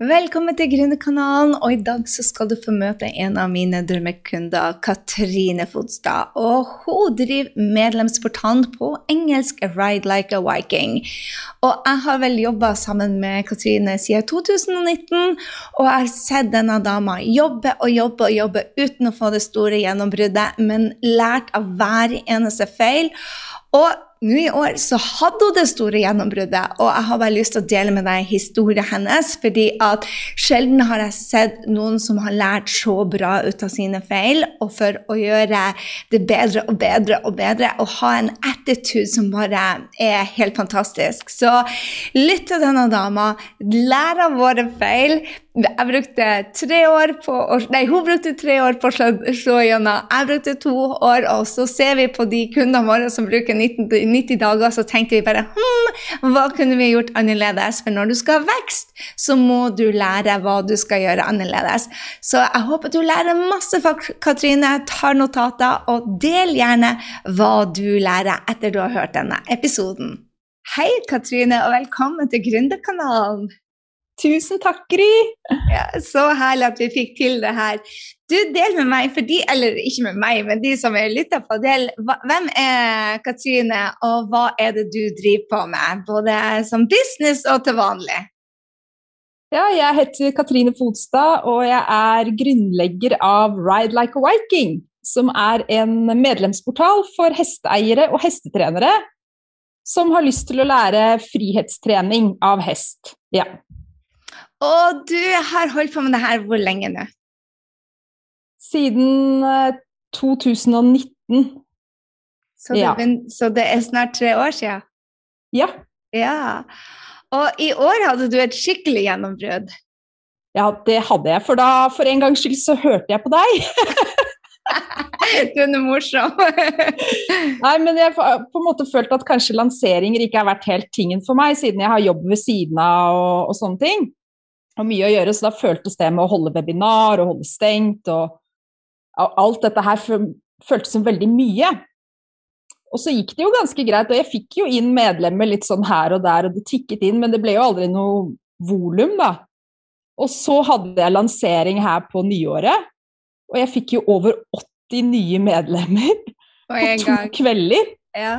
Velkommen til Gründerkanalen, og i dag så skal du få møte en av mine drømmekunder, Katrine Fodstad. Og hun driver medlemsportalen på engelsk Ride Like a Viking. Og jeg har vel jobba sammen med Katrine siden 2019, og jeg har sett denne dama jobbe og jobbe og jobbe uten å få det store gjennombruddet, men lært av hver eneste feil. Og nå i år så hadde hun det store gjennombruddet, og jeg har bare lyst til å dele med deg historien hennes. fordi at sjelden har jeg sett noen som har lært så bra ut av sine feil, og for å gjøre det bedre og bedre og bedre, og ha en attitude som bare er helt fantastisk. Så lytt til denne dama, lær av våre feil. Jeg brukte tre år på å Nei, hun brukte tre år på å slå gjennom. Jeg brukte to år, og så ser vi på de kundene våre som bruker 90, 90 dager så tenkte vi bare hm, hva kunne vi gjort annerledes? For når du skal ha vekst, så må du lære hva du skal gjøre annerledes. Så jeg håper du lærer masse fra Katrine, tar notater, og del gjerne hva du lærer etter du har hørt denne episoden. Hei, Katrine, og velkommen til Gründerkanalen. Tusen takk, Gry. Ja, så herlig at vi fikk til det her. Du, del med meg, for de, eller ikke med meg, men de som er lytter på, del, hvem er Katrine, og hva er det du driver på med? Både som business og til vanlig. Ja, jeg heter Katrine Fodstad, og jeg er grunnlegger av Ride Like a Viking, som er en medlemsportal for hesteeiere og hestetrenere som har lyst til å lære frihetstrening av hest. Ja. Og du har holdt på med det her hvor lenge nå? Siden 2019. Eh, så det, ja. så det er snart tre år siden? Ja. ja. Og i år hadde du et skikkelig gjennombrudd? Ja, det hadde jeg. For da, for en gangs skyld, så hørte jeg på deg. du er morsom. Nei, men jeg har på en måte følt at kanskje lanseringer ikke har vært helt tingen for meg, siden jeg har jobb ved siden av og, og sånne ting og mye å gjøre, så da føltes det med å holde webinar og holde stengt og, alt dette her føltes som veldig mye. Og så gikk det jo ganske greit, og jeg fikk jo inn medlemmer litt sånn her og der, og det tikket inn, men det ble jo aldri noe volum, da. Og så hadde jeg lansering her på nyåret, og jeg fikk jo over 80 nye medlemmer på to kvelder. Ja.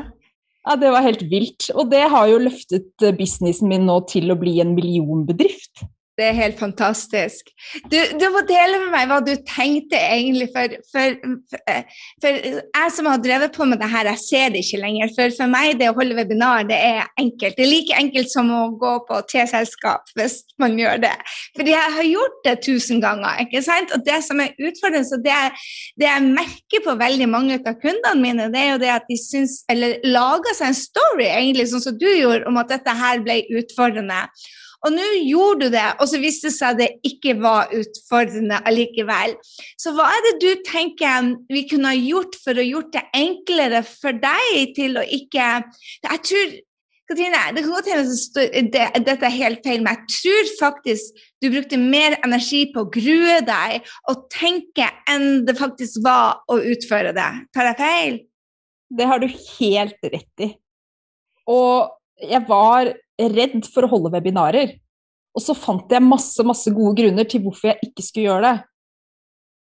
ja, det var helt vilt. Og det har jo løftet businessen min nå til å bli en millionbedrift. Det er helt fantastisk. Du, du, må dele med meg hva du tenkte egentlig, for, for, for, for, jeg som har drevet på med det her, jeg ser det ikke lenger. For, for meg, det å holde webinar, det er enkelt. Det er like enkelt som å gå på T-selskap hvis man gjør det. Fordi jeg har gjort det tusen ganger. ikke sant? Og det som er utfordrende, så det, det jeg merker på veldig mange av kundene mine, det er jo det at de syns, eller lager seg en story, egentlig, sånn som du gjorde, om at dette her ble utfordrende. Og nå gjorde du det, og så viste det seg at det ikke var utfordrende allikevel. Så hva er det du tenker vi kunne ha gjort for å gjort det enklere for deg til å ikke Jeg tror Katrine, det kan godt hende at dette er helt feil, men jeg tror faktisk du brukte mer energi på å grue deg og tenke enn det faktisk var å utføre det. Tar jeg feil? Det har du helt rett i. Og jeg var redd for å holde webinarer. Og så fant jeg masse, masse gode grunner til hvorfor jeg ikke skulle gjøre det.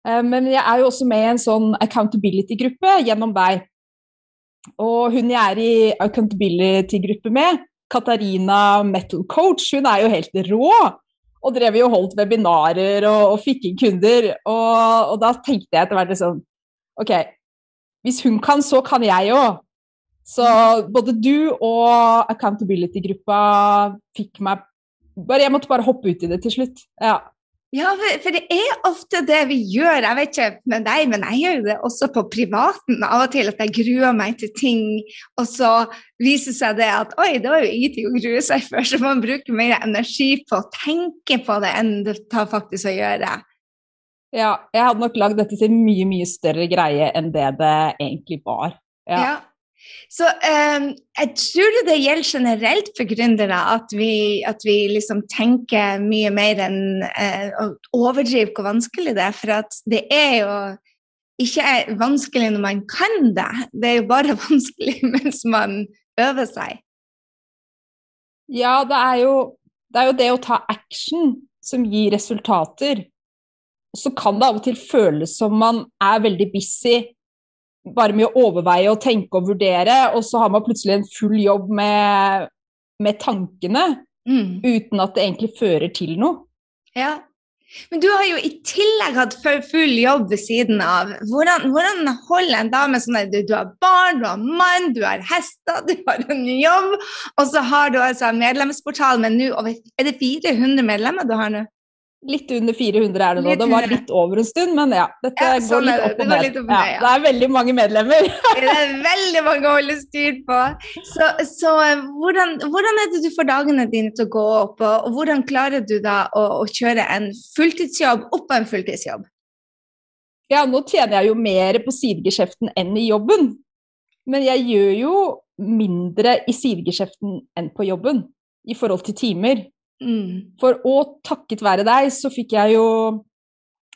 Eh, men jeg er jo også med i en sånn accountability-gruppe gjennom deg. Og hun jeg er i accountability-gruppe med, Katarina Metal Coach, hun er jo helt rå. Og drev jo holdt webinarer og, og fikk inn kunder. Og, og, da tenkte jeg etter hvert liksom OK, hvis hun kan, så kan jeg òg. Så både du og accountability-gruppa fikk meg bare, Jeg måtte bare hoppe ut i det til slutt. Ja. Ja, for det er ofte det vi gjør. Jeg vet ikke med deg, men jeg gjør det også på privaten. Av og til at jeg gruer meg til ting, og så viser seg det at oi, det var jo ingenting å grue seg for. Så man bruker mer energi på å tenke på det enn det tar faktisk å gjøre. Ja, jeg hadde nok lagd dette til en mye, mye større greie enn det det egentlig var. Ja. ja. Så um, jeg tror det gjelder generelt for gründere at vi, at vi liksom tenker mye mer enn uh, å overdrive hvor vanskelig det er. For det er jo ikke vanskelig når man kan det, det er jo bare vanskelig mens man øver seg. Ja, det er jo det, er jo det å ta action som gir resultater. Så kan det av og til føles som man er veldig busy bare med å overveie og tenke og vurdere, og så har man plutselig en full jobb med, med tankene, Mm. uten at det egentlig fører til noe. Ja. Men du har jo i tillegg hatt full jobb ved siden av. Hvordan, hvordan holder en dame sånn at du, du har barn, du har mann, du har hester, du har en jobb, og så har du altså medlemsportal med nå Er det 400 medlemmer du har nå? Litt under 400 er det nå. Det var litt over en stund, men ja. Dette Ja, går sånn litt opp og ned. opp og ned, ja. Det er veldig mange medlemmer. Det er veldig mange å holde styr på. Så, så eh, hvordan, hvordan er det du får dagene dine til å gå opp, og, og hvordan klarer du da å, å kjøre en fulltidsjobb opp av en fulltidsjobb? Ja, nå tjener jeg jo mer på sidegeskjeften enn i jobben. Men jeg gjør jo mindre i sidegeskjeften enn på jobben i forhold til timer. Mm. For og takket være deg, så fikk jeg jo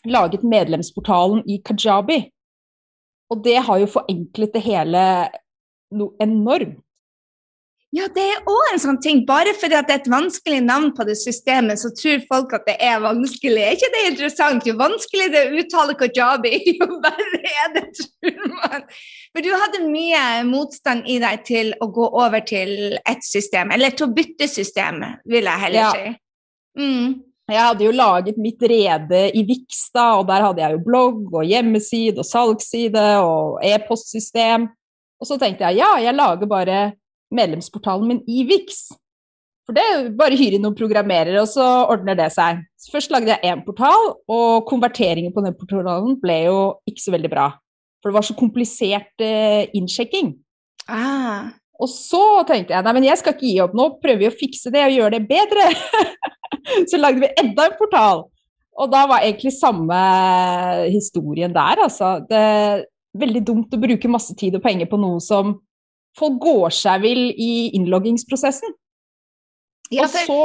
laget medlemsportalen i Kajabi. Og det har jo forenklet det hele noe enormt. Ja, det er òg en sånn ting. Bare fordi det er et vanskelig navn på det systemet, så tror folk at det er vanskelig. Er ikke det interessant? Jo vanskeligere det er å uttale kajabi, jo verre er det, tror man. For du hadde mye motstand i deg til å gå over til ett system, eller til å bytte system, vil jeg heller Ja. si. Mm. Jeg hadde jo laget mitt rede i da, og der hadde jeg jo blogg og hjemmeside og salgsside og e-postsystem. Og så tenkte jeg ja, jeg lager bare medlemsportalen min i Vix. For det er jo bare hyre inn noen programmerere, og så ordner det seg. Så først lagde jeg én portal, og konverteringen på den portalen ble jo ikke så veldig bra. For det var så komplisert eh, innsjekking. Ah. Og så tenkte jeg nei, men jeg skal ikke gi opp, nå prøver vi å fikse det og gjøre det bedre. så lagde vi enda en portal. Og da var egentlig samme historien der, altså. Det er veldig dumt å bruke masse tid og penger på noe som folk går seg vill i innloggingsprosessen. Ja, og så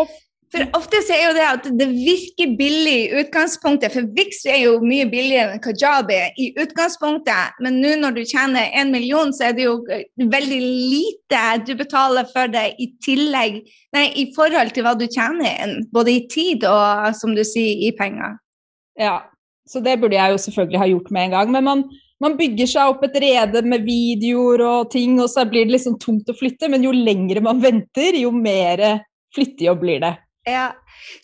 for ofte så er jo det at det virker billig i utgangspunktet, for Vix er jo mye billigere enn Kajabi i utgangspunktet, men nå når du tjener en million, så er det jo veldig lite du betaler for det i tillegg, nei, i forhold til hva du tjener inn, både i tid og, som du sier, i penger. Ja, så det burde jeg jo selvfølgelig ha gjort med en gang. Men man, man bygger seg opp et rede med videoer og ting, og så blir det liksom tungt å flytte. Men jo lengre man venter, jo mer flyttejobb blir det. Ja.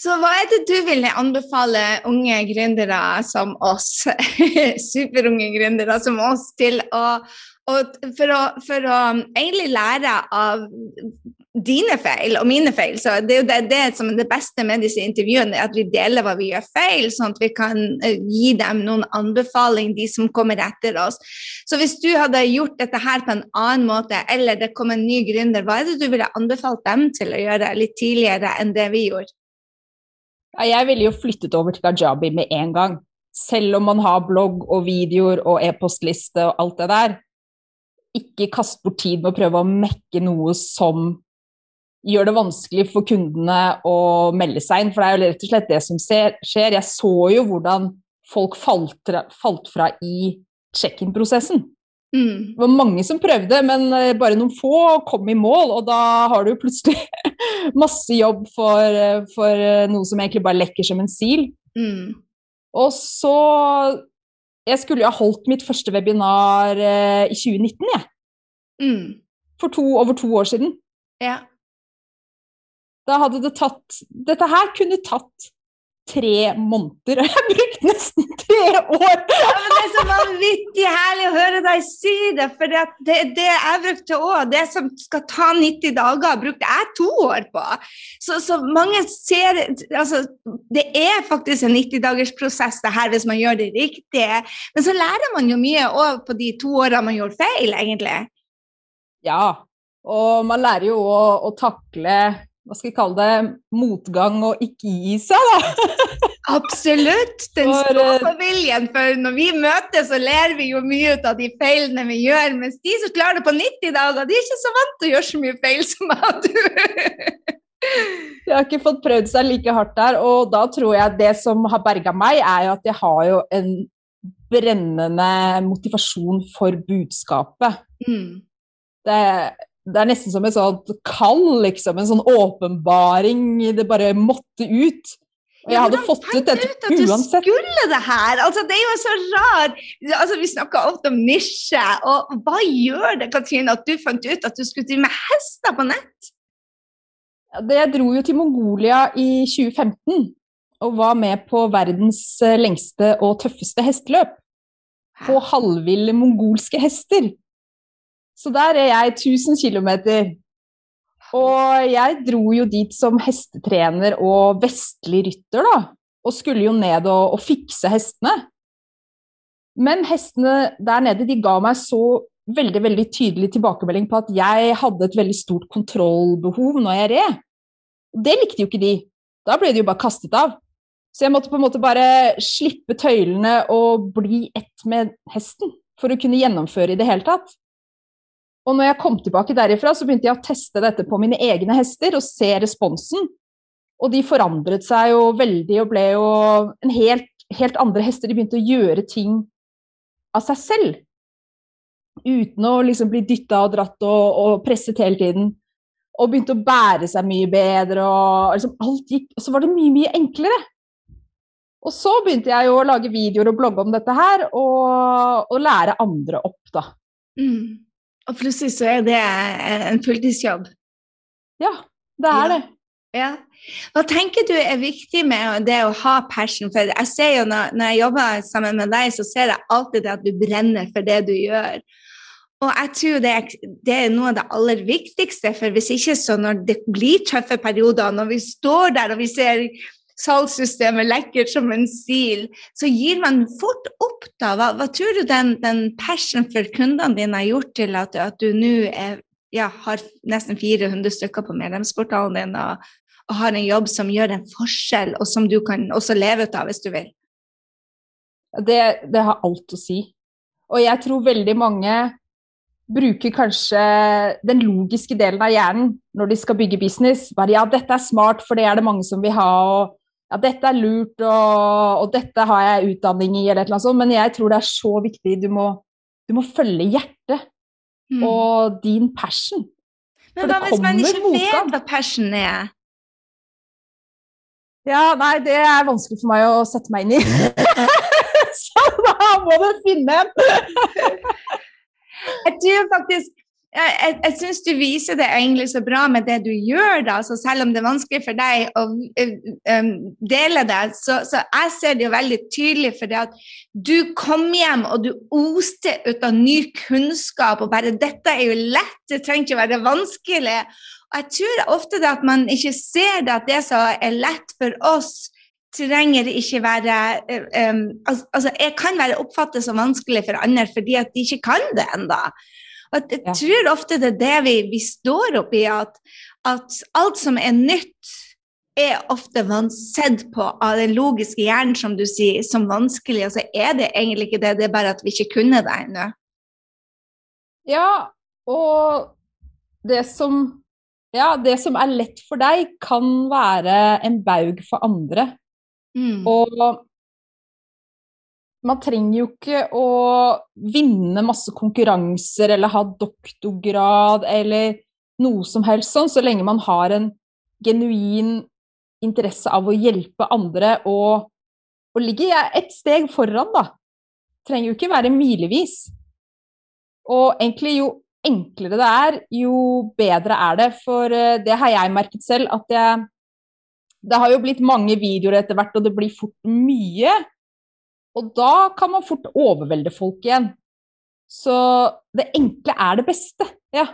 Så hva er det du vil anbefale unge gründere som oss, superunge gründere som oss, til å, og for, å, for å egentlig lære av dine feil og mine feil. Så det er jo det, det som er det beste med disse intervjuene, at vi deler hva vi gjør feil, sånn at vi kan eh, gi dem noen anbefaling, de som kommer etter oss. Så hvis du hadde gjort dette her på en annen måte, eller det kom en ny gründer, hva er det du ville anbefalt dem til å gjøre litt tidligere enn det vi gjorde? Jeg ville jo flyttet over til Kajabi med en gang. Selv om man har blogg og videoer og e-postliste og alt det der. Ikke kaste bort tid med å prøve å mekke noe som gjør det vanskelig for kundene å melde seg inn. For det er jo rett og slett det som skjer. Jeg så jo hvordan folk falt, falt fra i check-in-prosessen. Mm. Det var mange som prøvde, men eh, bare noen få kom i mål, og da har du plutselig masse jobb for, eh, for eh, noe som egentlig bare lekker som en sil. Mm. Og så Jeg skulle jo ha holdt mitt første webinar eh, i 2019, jeg. Mm. For to, over to år siden. Ja. Da hadde det tatt Dette her kunne tatt tre måneder, og jeg brukte nesten tre år! Ja, men det er så vanvittig herlig å høre deg si det, for det, det, det jeg brukte òg. Det som skal ta 90 dager, brukte jeg to år på. Så, så mange ser Altså, det er faktisk en 90-dagersprosess det her hvis man gjør det riktig. Men så lærer man jo mye òg på de to årene man gjorde feil, egentlig. Ja, og man lærer jo å, å takle hva skal vi kalle det, motgang og ikke gi seg, da. Absolutt. Den For, stå-på-viljen. For når vi møtes, så ler vi jo mye ut av de feilene vi gjør. Mens de som klarer det på 90 dager, de er ikke så vant til å gjøre så mye feil som meg og du. Jeg har ikke fått prøvd seg like hardt der, og da tror jeg det som har berga meg, er jo at jeg har jo en brennende motivasjon for budskapet. Mm. Det, det er nesten som et sånt kall, liksom. En sånn åpenbaring. Det bare måtte ut. Og jeg hadde fått ut dette ut at du uansett. skulle det her? Altså, det er jo så rart. Altså, vi snakker ofte om nisje, og hva gjør det, Katrine, at du fant ut at du skulle drive med hester på nett? Det jeg dro jo til Mongolia i 2015 og var med på verdens eh, lengste og tøffeste hesteløp. På halvville mongolske hester. Så der er jeg 1000 km. Og jeg dro jo dit som hestetrener og vestlig rytter, da. Og skulle jo ned og, og fikse hestene. Men hestene der nede de ga meg så veldig veldig tydelig tilbakemelding på at jeg hadde et veldig stort kontrollbehov når jeg red. Det likte jo ikke de. Da ble de jo bare kastet av. Så jeg måtte på en måte bare slippe tøylene og bli ett med hesten for å kunne gjennomføre i det hele tatt. Og når jeg kom tilbake derifra, så begynte jeg å teste dette på mine egne hester og se responsen. Og de forandret seg jo veldig og ble jo en helt, helt andre hester. De begynte å gjøre ting av seg selv. Uten å liksom bli dytta og dratt og, og, presset hele tiden. Og begynte å bære seg mye bedre. Og liksom alt gikk, og så var det mye, mye enklere. Og så begynte jeg jo å lage videoer og blogge om dette her, og, og lære andre opp, da. Mm. Og plutselig så er det en fulltidsjobb. Ja, det er det. Ja. Hva tenker du er viktig med det å ha passion? For jeg ser jo når, når jeg jobber sammen med deg, så ser jeg alltid det at du brenner for det du gjør. Og jeg tror det er, det er noe av det aller viktigste, for hvis ikke så når det blir tøffe perioder, når vi står der og vi ser salgssystemet lekker som en sil, så gir man fort opp da. Hva, hva tror du den, den passion for kundene dine har gjort til at, at du nå ja, har nesten 400 stykker på medlemsportalen din og, og har en jobb som gjør en forskjell, og som du kan også leve ut av hvis du vil. det. Det har alt å si. Og jeg tror veldig mange bruker kanskje den logiske delen av hjernen når de skal bygge business. Bare ja, dette er smart, for det er det mange som vil ha. og ja, dette er lurt, og, og dette har jeg utdanning i, eller et eller annet sånt. Men jeg tror det er så viktig. Du må, du må følge hjertet Mm. og din passion. Men hva hvis man ikke motgang. vet hva passion er? Ja, nei, det er vanskelig for meg å sette meg inn i. så da må du finne en. Jeg tror faktisk jeg, jeg, syns du viser det egentlig så bra med det du gjør, da. Så selv om det er vanskelig for deg å um, dele det, så, så jeg ser det jo veldig tydelig for det at du kom hjem og du oste ut av ny kunnskap, og bare 'dette er jo lett', det trenger ikke være vanskelig. Og jeg tror ofte det at man ikke ser det at det som er lett for oss, trenger ikke være um, al Altså, jeg kan være oppfattet som vanskelig for andre fordi at de ikke kan det ennå. Og jeg tror ofte det er det vi, vi står oppi, at, at alt som er nytt, er ofte sett på av den logiske hjernen, som du sier, som vanskelig. Og så er det egentlig ikke det, det er bare at vi ikke kunne det ennå. Ja, og det som, ja, det som er lett for deg, kan være en baug for andre. Mm. Og man trenger jo ikke å vinne masse konkurranser eller ha doktorgrad eller noe som helst sånn, så lenge man har en genuin interesse av å hjelpe andre og, og ligger et steg foran, da. Trenger jo ikke være milevis. Og egentlig jo enklere det er, jo bedre er det. For eh, det har jeg merket selv, at jeg Det har jo blitt mange videoer etter hvert, og det blir fort mye. Og da kan man fort overvelde folk igjen. Så det enkle er det beste. Ja.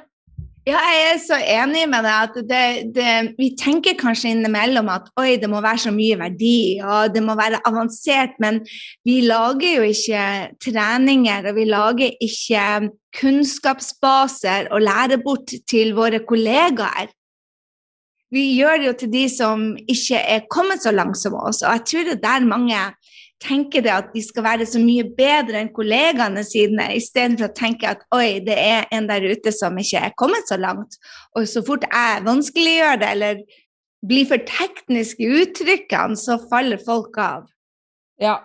Ja, jeg er så enig med deg at det, det, vi tenker kanskje innimellom at oi, det må være så mye verdi, og det må være avansert, men vi lager jo ikke treninger, og vi lager ikke kunnskapsbaser og lærer bort til våre kollegaer. Vi gjør det jo til de som ikke er kommet så langt som oss, og jeg tror det er der mange tenker det at de skal være så mye bedre enn kollegaene sine, istedenfor å tenke at oi, det er en der ute som ikke er kommet så langt. Og så fort jeg vanskeliggjør det, eller blir for teknisk i uttrykkene, så faller folk av. ja.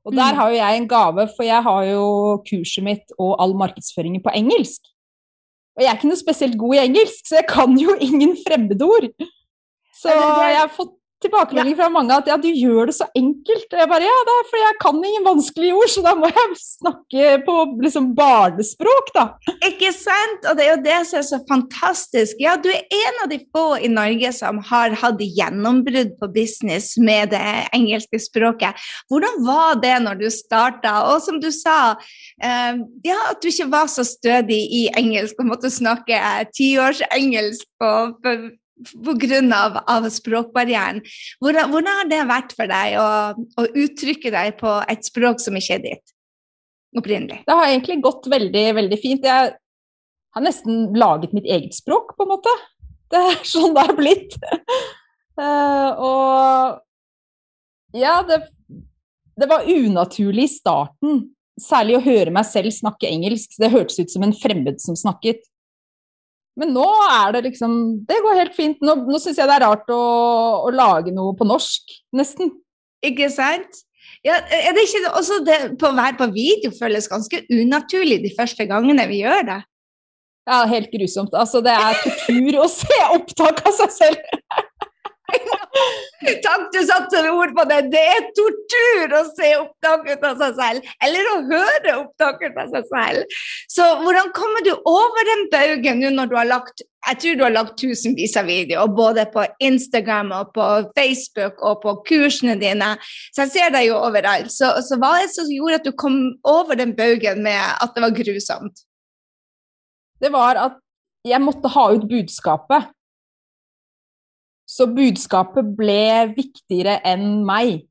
Og der Mm. har jo jeg en gave, for jeg har jo kurset mitt og all markedsføringen på engelsk. Og jeg er ikke noe spesielt god i engelsk, så jeg kan jo ingen fremmedord. Så jeg har fått tilbakemelding fra mange at ja, du gjør det så enkelt. Og jeg bare ja, det er fordi jeg kan ingen vanskelige ord, så da må jeg snakke på liksom barnespråk, da. Ikke sant? Og det er jo det som er så fantastisk. Ja, du er en av de få i Norge som har hatt gjennombrudd på business med det engelske språket. Hvordan var det når du starta? Og som du sa, eh, ja, at du ikke var så stødig i engelsk og måtte snakke tiårsengelsk på, på pga. Av, språkbarrieren. Hvordan, hvordan, har det vært for deg å, å, uttrykke deg på et språk som ikke er ditt opprinnelig? Det har egentlig gått veldig, veldig fint. Jeg har nesten laget mitt eget språk, på en måte. Det er sånn det er blitt. uh, og ja, det, det var unaturlig i starten. Særlig å høre meg selv snakke engelsk. Det hørtes ut som en fremmed som snakket. Men nå er det liksom Det går helt fint. Nå, nå syns jeg det er rart å, å, lage noe på norsk, nesten. Ikke sant? Ja, er det ikke også det på å være på video føles ganske unaturlig de første gangene vi gjør det? Ja, helt grusomt. Altså, det er tortur å se opptak av seg selv. Takk, du satte ord på det. Det er tortur å se opptak ut av seg selv, eller å høre opptak ut av seg selv. Så hvordan kommer du over den baugen nå når du har lagt jeg tror du har lagt tusenvis av videoer, både på Instagram og på Facebook og på kursene dine. Så jeg ser deg jo overalt. Så, så hva er det som gjorde at du kom over den baugen med at det var grusomt? Det var at jeg måtte ha ut budskapet. Så budskapet ble viktigere enn meg.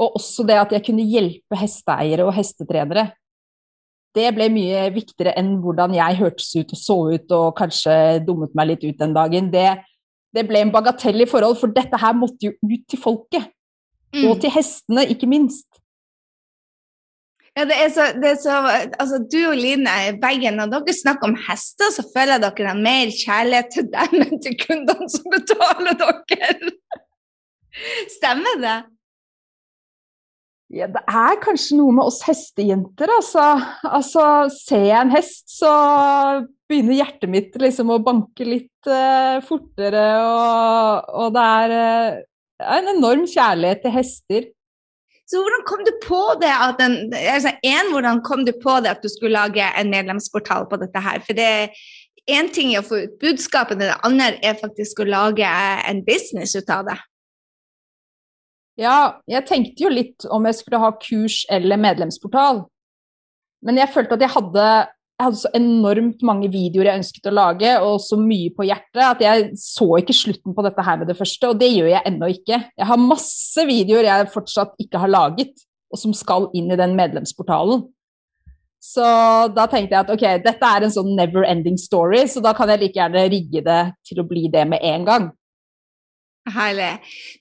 Og også det at jeg kunne hjelpe hesteeiere og hestetrenere. Det ble mye viktigere enn hvordan jeg hørtes ut og så ut og kanskje dummet meg litt ut den dagen. Det, det ble en bagatell i forhold, for dette her måtte jo ut til folket. Mm. Og til hestene, ikke minst. Ja, det er så, det er så altså, Du og Line, begge, når dere snakker om hester, så føler dere har mer kjærlighet til dem enn til kundene som betaler dere. Stemmer det? Ja, det er kanskje noe med oss hestejenter, altså. altså ser jeg en hest, så begynner hjertet mitt liksom å banke litt uh, fortere, og, og det er uh, en enorm kjærlighet til hester. Så hvordan kom du på det at en, altså en, hvordan kom du på det at du skulle lage en medlemsportal på dette her? For det én ting er å få ut budskapet, det andre er faktisk å lage en business ut av det. Ja, jeg tenkte jo litt om jeg skulle ha kurs eller medlemsportal. Men jeg følte at jeg hadde jeg hadde så enormt mange videoer jeg ønsket å lage, og så mye på hjertet at jeg så ikke slutten på dette her med det første, og det gjør jeg ennå ikke. Jeg har masse videoer jeg fortsatt ikke har laget, og som skal inn i den medlemsportalen. Så da tenkte jeg at ok, dette er en sånn never ending story, så da kan jeg like gjerne rigge det til å bli det med en gang. Herlig.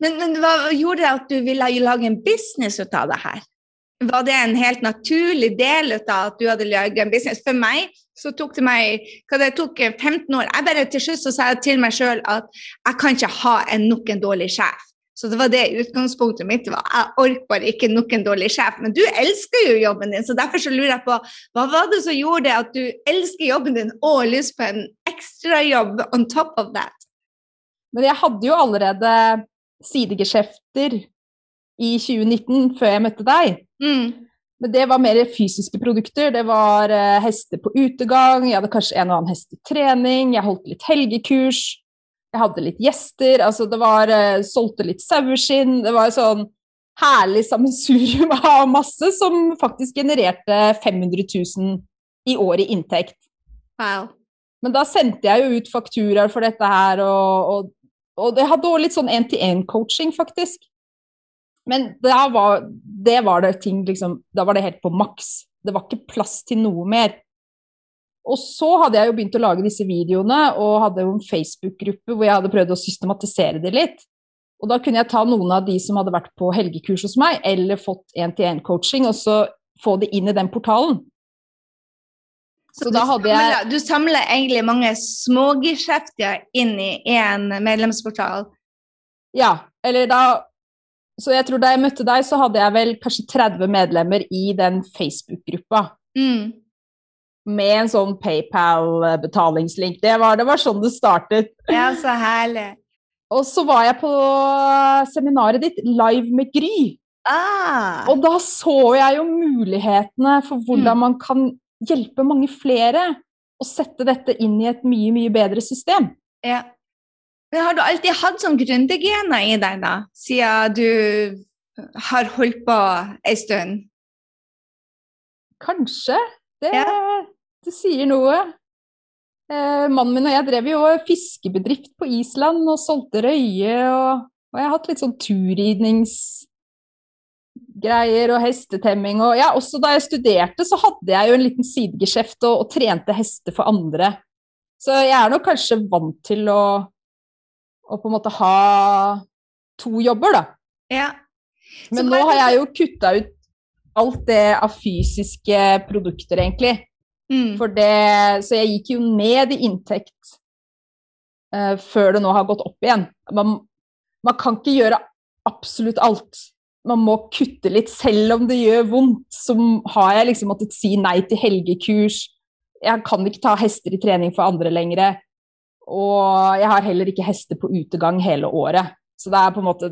Men, men hva gjorde det at du ville lage en business ut av det her? Var det en helt naturlig del av at du hadde laget en business. For meg så tok det meg hva det tok 15 år. Jeg bare Til slutt så sa jeg til meg sjøl at jeg kan ikke ha en nok en dårlig sjef. Så det var det utgangspunktet mitt var. Jeg orker bare ikke nok en dårlig sjef. Men du elsker jo jobben din, så derfor så lurer jeg på hva var det som gjorde det at du elsker jobben din og har lyst på en ekstrajobb on top of that? Men jeg hadde jo allerede sidegeskjefter i 2019, før jeg møtte deg. Mm. Men det var mer fysiske produkter. Det var uh, hester på utegang, jeg hadde kanskje en og annen hest i trening, jeg holdt litt helgekurs, jeg hadde litt gjester, altså det var uh, Solgte litt saueskinn. Det var sånn herlig sammensurium av masse som faktisk genererte 500 000 i år i inntekt. Wow. Men da sendte jeg jo ut fakturaer for dette her, og, og, og det hadde òg litt sånn én-til-én-coaching, faktisk. Men var, det var det ting liksom Da var det helt på maks. Det var ikke plass til noe mer. Og så hadde jeg jo begynt å lage disse videoene, og hadde jo en Facebook-gruppe hvor jeg hadde prøvd å systematisere det litt. Og da kunne jeg ta noen av de som hadde vært på helgekurs hos meg, eller fått én-til-én-coaching, og så få det inn i den portalen. Så, så da hadde jeg Du samler egentlig mange smågeskjefter inn i én medlemsportal? Ja, eller da så jeg tror da jeg møtte deg, så hadde jeg vel kanskje 30 medlemmer i den Facebook-gruppa. Mm. Med en sånn PayPal-betalingslink. Det var, det var, sånn det startet. Ja, så herlig. Og så var jeg på seminaret ditt, Live med Gry. Ah. Og da så jeg jo mulighetene for hvordan Mm. man kan hjelpe mange flere og sette dette inn i et mye, mye bedre system. Ja. Men har du alltid hatt sånn gründergener i deg, da? Siden du har holdt på ei stund? Kanskje. Det, Ja. det sier noe. Eh, mannen min og jeg drev jo fiskebedrift på Island og solgte røye. Og, og jeg har hatt litt sånn turridningsgreier og hestetemming. Og ja, også da jeg studerte, så hadde jeg jo en liten sidegeskjeft og, og trente hester for andre. Så jeg er nok kanskje vant til å, å på en måte ha to jobber, da. Ja. Men nå har jeg jo kutta ut alt det av fysiske produkter, egentlig. Mm. For det, så jeg gikk jo ned i inntekt uh, før det nå har gått opp igjen. Man, man kan ikke gjøre absolutt alt. Man må kutte litt, selv om det gjør vondt. Så har jeg liksom måttet si nei til helgekurs. Jeg kan ikke ta hester i trening for andre lenger. Og jeg har heller ikke hester på utegang hele året. Så det er på en måte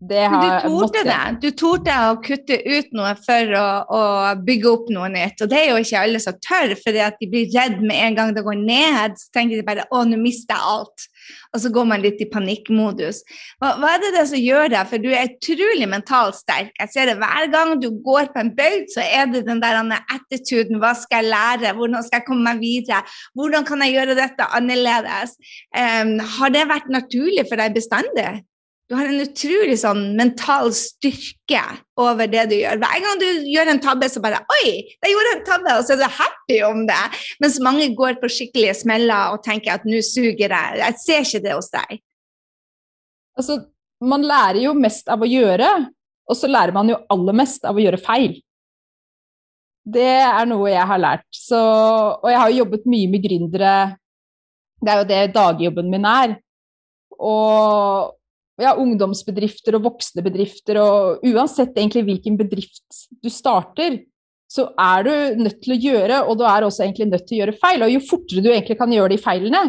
det Men du torde måtte det. Du torde å kutte ut noe for å, å bygge opp noe nytt. Og det er jo ikke alle som tør, at de blir redd med en gang det går ned. Så tenker de bare å, nå mister jeg alt. Og så går man litt i panikkmodus. Hva, hva er det, det som gjør deg? For du er utrolig mentalt sterk. Jeg ser det hver gang du går på en bøyd, så er det den der attituden. Hva skal jeg lære? Hvordan skal jeg komme meg videre? Hvordan kan jeg gjøre dette annerledes? Um, har det vært naturlig for deg bestandig? Du har en utrolig sånn mental styrke over det du gjør. Hver gang du gjør en tabbe, så bare Oi, jeg gjorde en tabbe! Og så er du happy om det. Mens mange går på skikkelige smeller og tenker at nå suger jeg. Jeg ser ikke det hos deg. Altså, man lærer jo mest av å gjøre, og så lærer man jo aller mest av å gjøre feil. Det er noe jeg har lært. Så, og jeg har jo jobbet mye med gründere. Det er jo det dagjobben min er. Og ja, ungdomsbedrifter og voksne bedrifter, og uansett egentlig hvilken bedrift du starter, så er du nødt til å gjøre, og du er også egentlig nødt til å gjøre feil. Og jo fortere du egentlig kan gjøre de feilene,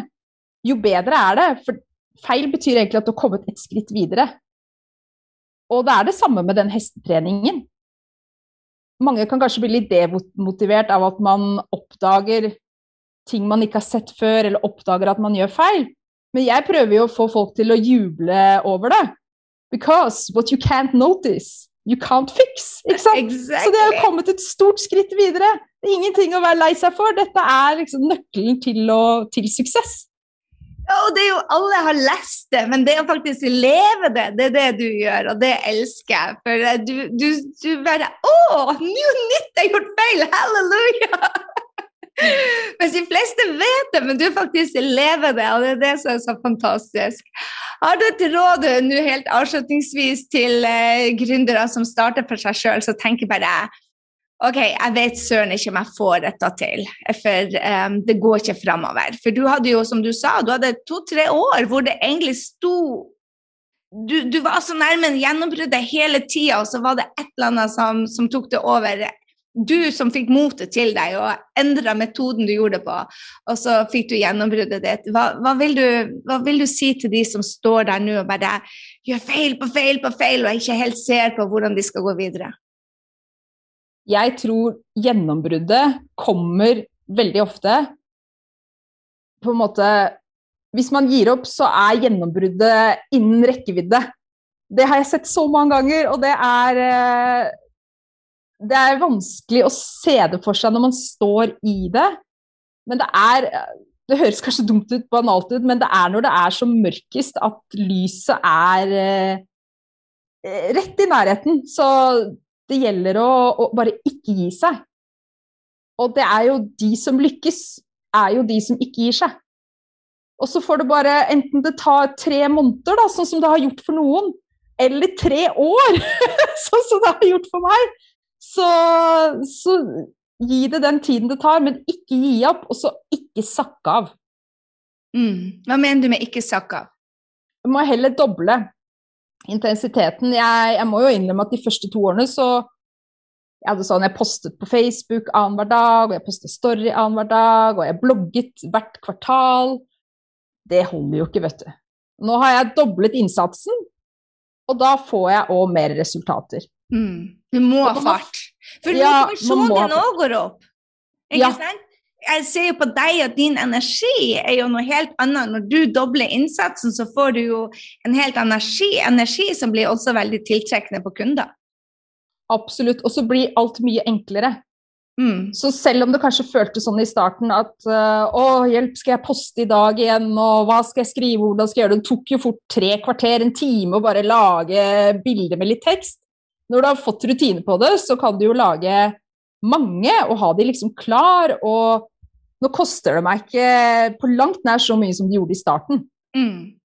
jo bedre er det. For feil betyr egentlig at du har kommet et skritt videre. Og det er det samme med den hestetreningen. Mange kan kanskje bli litt demotivert av at man oppdager ting man ikke har sett før, eller oppdager at man gjør feil. Men jeg prøver jo å få folk til å juble over det. Because what you can't notice, you can't fix. Ikke sant? Så det har kommet et stort skritt videre. Det er ingenting å være lei seg for. Dette er liksom nøkkelen til, å, til suksess. Ja, og det er jo Alle har lest det, men det å faktisk leve det, det er det du gjør, og det elsker jeg. For du, du, du bare Å, nå nytt! Jeg har gjort feil! Halleluja! Mens de fleste vet det, men du faktisk lever det, og det er det som er så fantastisk. Har du et råd nå helt avslutningsvis til eh, gründere som starter for seg sjøl, så tenker bare OK, jeg vet søren ikke om jeg får dette til, for um, det går ikke framover. For du hadde jo, som du sa, du hadde to-tre år hvor det egentlig sto du, du var så nærme gjennombruddet hele tida, og så var det et eller annet som, som tok det over du som fikk motet til deg og endra metoden du gjorde det på, og så fikk du gjennombruddet ditt. Hva, hva, vil du, hva, vil du, si til de som står der nå og bare gjør feil på feil på feil og ikke helt ser på hvordan de skal gå videre? Jeg tror gjennombruddet kommer veldig ofte på en måte Hvis man gir opp, så er gjennombruddet innen rekkevidde. Det har jeg sett så mange ganger, og det er det er vanskelig å se det for seg når man står i det. Men det er Det høres kanskje dumt ut, banalt ut, men det er når det er som mørkest at lyset er eh, rett i nærheten. Så det gjelder å, å, bare ikke gi seg. Og det er jo de som lykkes, er jo de som ikke gir seg. Og så får det bare enten det tar tre måneder, da, sånn som det har gjort for noen, eller tre år, sånn som det har gjort for meg. Så, så, gi det den tiden det tar, men ikke gi opp, og så ikke sakke av. Mm. Hva mener du med ikke sakke av? Du må heller doble intensiteten. Jeg, jeg, må jo innrømme at de første to årene så jeg hadde sånn, jeg postet på Facebook annenhver dag, og jeg postet story annenhver dag, og jeg blogget hvert kvartal. Det holder jo ikke, vet du. Nå har jeg doblet innsatsen, og da får jeg òg mer resultater. Mm. Du må ha fart. For Ja, motivasjonen òg går opp. Ikke Ja. sant? Jeg ser jo på deg at din energi er jo noe helt annet. Når du dobler innsatsen, så får du jo en helt energi, energi som blir også veldig tiltrekkende på kunder. Absolutt. Og så blir alt mye enklere. Mm. Så selv om det kanskje føltes sånn i starten at øh, å, hjelp, skal jeg poste i dag igjen, og hva skal jeg skrive, hvordan skal jeg gjøre det? Det tok jo fort tre kvarter, en time å bare lage bilder med litt tekst. Når du har fått rutine på det, så kan du jo lage mange og ha de liksom klar, og nå koster det meg ikke på langt nær så mye som det gjorde i starten. Mm.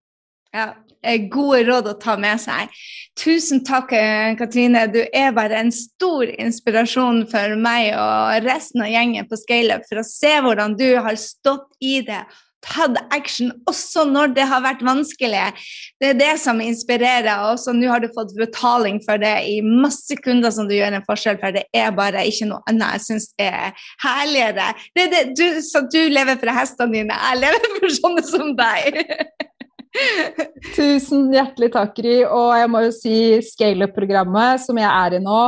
Ja, eh, gode råd å ta med seg. Tusen takk, eh, Katrine. Du er bare en stor inspirasjon for meg og resten av gjengen på ScaleUp for å se hvordan du har stått i det. Tatt action også når det har vært vanskelig. Det er det som inspirerer. Og så nå har du fått betaling for det i masse kunder som du gjør en forskjell for. Det er bare ikke noe annet jeg syns er herligere. Det er det, du, så du lever for hestene dine. Jeg lever for sånne som deg. Tusen hjertelig takk, Ry. Og jeg må jo si scale-up-programmet som jeg er i nå,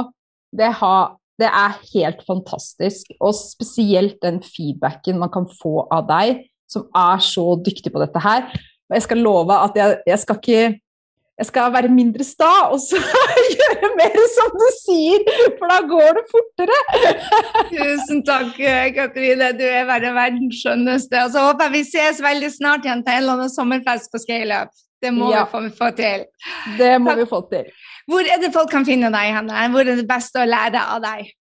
det, har, det er helt fantastisk. Og spesielt den feedbacken man kan få av deg, som er så dyktig på dette her. Og jeg skal love at jeg, jeg skal ikke jeg skal være mindre sta og så gjøre mer som du sier, for da går det fortere. Tusen takk, Katrine. Du er bare verdens skjønneste. Og så håper jeg vi ses veldig snart igjen til en eller annen sommerfest på ScaleUp. Det må Ja. vi få, få til. Det må Takk. vi få til. Hvor er det folk kan finne deg, henne? Hvor er det beste å lære av deg?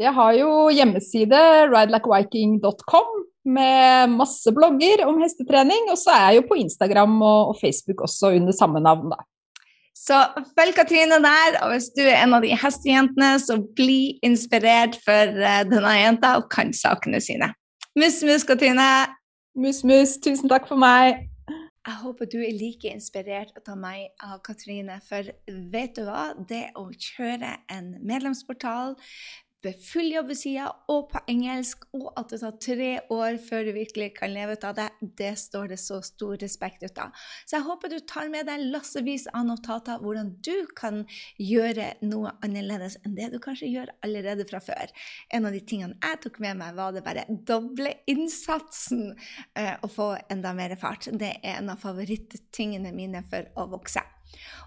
Jeg har jo hjemmeside ridelikeviking.com med masse blogger om hestetrening, og så er jeg jo på Instagram og, og Facebook også under samme navn, da. Så følg Katrine der, og hvis du er en av de hestejentene, så bli inspirert for eh, denne jenta og kan sakene sine. Mus, mus, Katrine. Mus, mus, tusen takk for meg. Jeg håper du er like inspirert av meg av Katrine, for vet du hva? Det å kjøre en medlemsportal med full jobbeside og på engelsk, og at det tar tre år før du virkelig kan leve ut av det, det står det så stor respekt ut av. Så jeg håper du tar med deg lassevis av notater hvordan du kan gjøre noe annerledes enn det du kanskje gjør allerede fra før. En av de tingene jeg tok med meg, var det bare doble innsatsen eh, og få enda mer fart. Det er en av favorittingene mine for å vokse.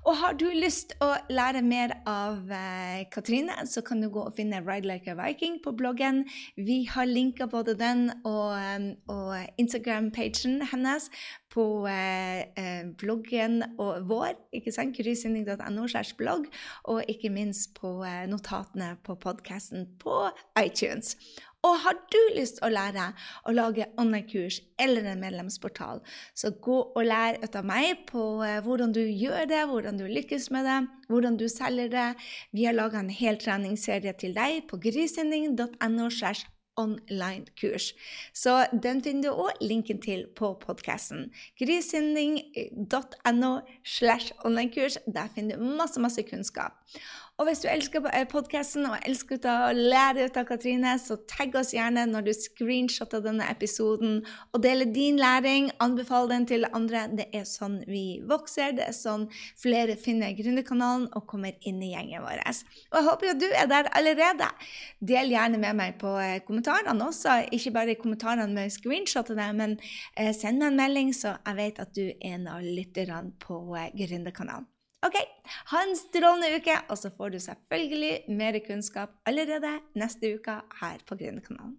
Og har du lyst å lære mer av eh, Katrine, så kan du gå og finne Ride Like a Viking på bloggen. Vi har linka både den og, og Instagram-pagen hennes på eh, eh, bloggen og vår, ikke sant? grysynding.no slash blogg, og ikke minst på eh, notatene på podkasten på iTunes. Og har du lyst å lære å lage online-kurs eller en medlemsportal, så gå og lær ut av meg på eh, hvordan du gjør det, hvordan du lykkes med det, hvordan du selger det. Vi har laga en hel treningsserie til deg på grisending.no online-kurs. Så den finner du òg linken til på podkasten. Grysynding.no slash online-kurs. Der finner du masse, masse kunnskap. Og hvis du elsker podkasten og elsker å lære ut av Katrine, så tagg oss gjerne når du screenshotter denne episoden og deler din læring. Anbefal den til andre. Det er sånn vi vokser. Det er sånn flere finner Gründerkanalen og kommer inn i gjengen vår. Og jeg håper jo du er der allerede. Del gjerne med meg på eh, kommentarene også. Ikke bare i kommentarene med screenshotene, men eh, send meg en melding, så jeg vet at du er en av lytterne på eh, Gründerkanalen. Ok, ha en strålende uke, og så får du selvfølgelig mer kunnskap allerede neste uke her på Gründerkanalen.